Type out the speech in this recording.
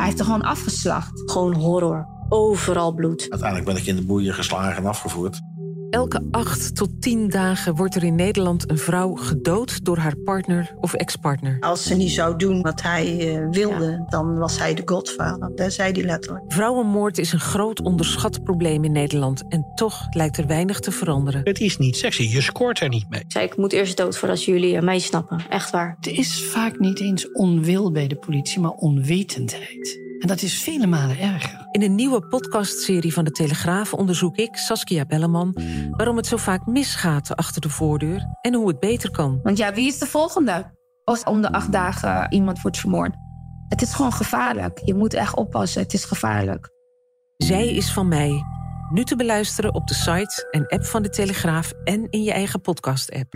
Hij heeft er gewoon afgeslacht. Gewoon horror. Overal bloed. Uiteindelijk ben ik in de boeien geslagen en afgevoerd. Elke acht tot tien dagen wordt er in Nederland een vrouw gedood door haar partner of ex-partner. Als ze niet zou doen wat hij uh, wilde, dan was hij de godvader. Dat zei hij letterlijk. Vrouwenmoord is een groot onderschat probleem in Nederland. En toch lijkt er weinig te veranderen. Het is niet sexy, je scoort er niet mee. Ik zei, ik moet eerst dood voordat jullie mij snappen. Echt waar. Het is vaak niet eens onwil bij de politie, maar onwetendheid. En dat is vele malen erger. In een nieuwe podcastserie van de Telegraaf onderzoek ik, Saskia Belleman, waarom het zo vaak misgaat achter de voordeur en hoe het beter kan. Want ja, wie is de volgende? Als om de acht dagen iemand wordt vermoord. Het is gewoon gevaarlijk. Je moet echt oppassen. Het is gevaarlijk. Zij is van mij. Nu te beluisteren op de site en app van de Telegraaf en in je eigen podcast-app.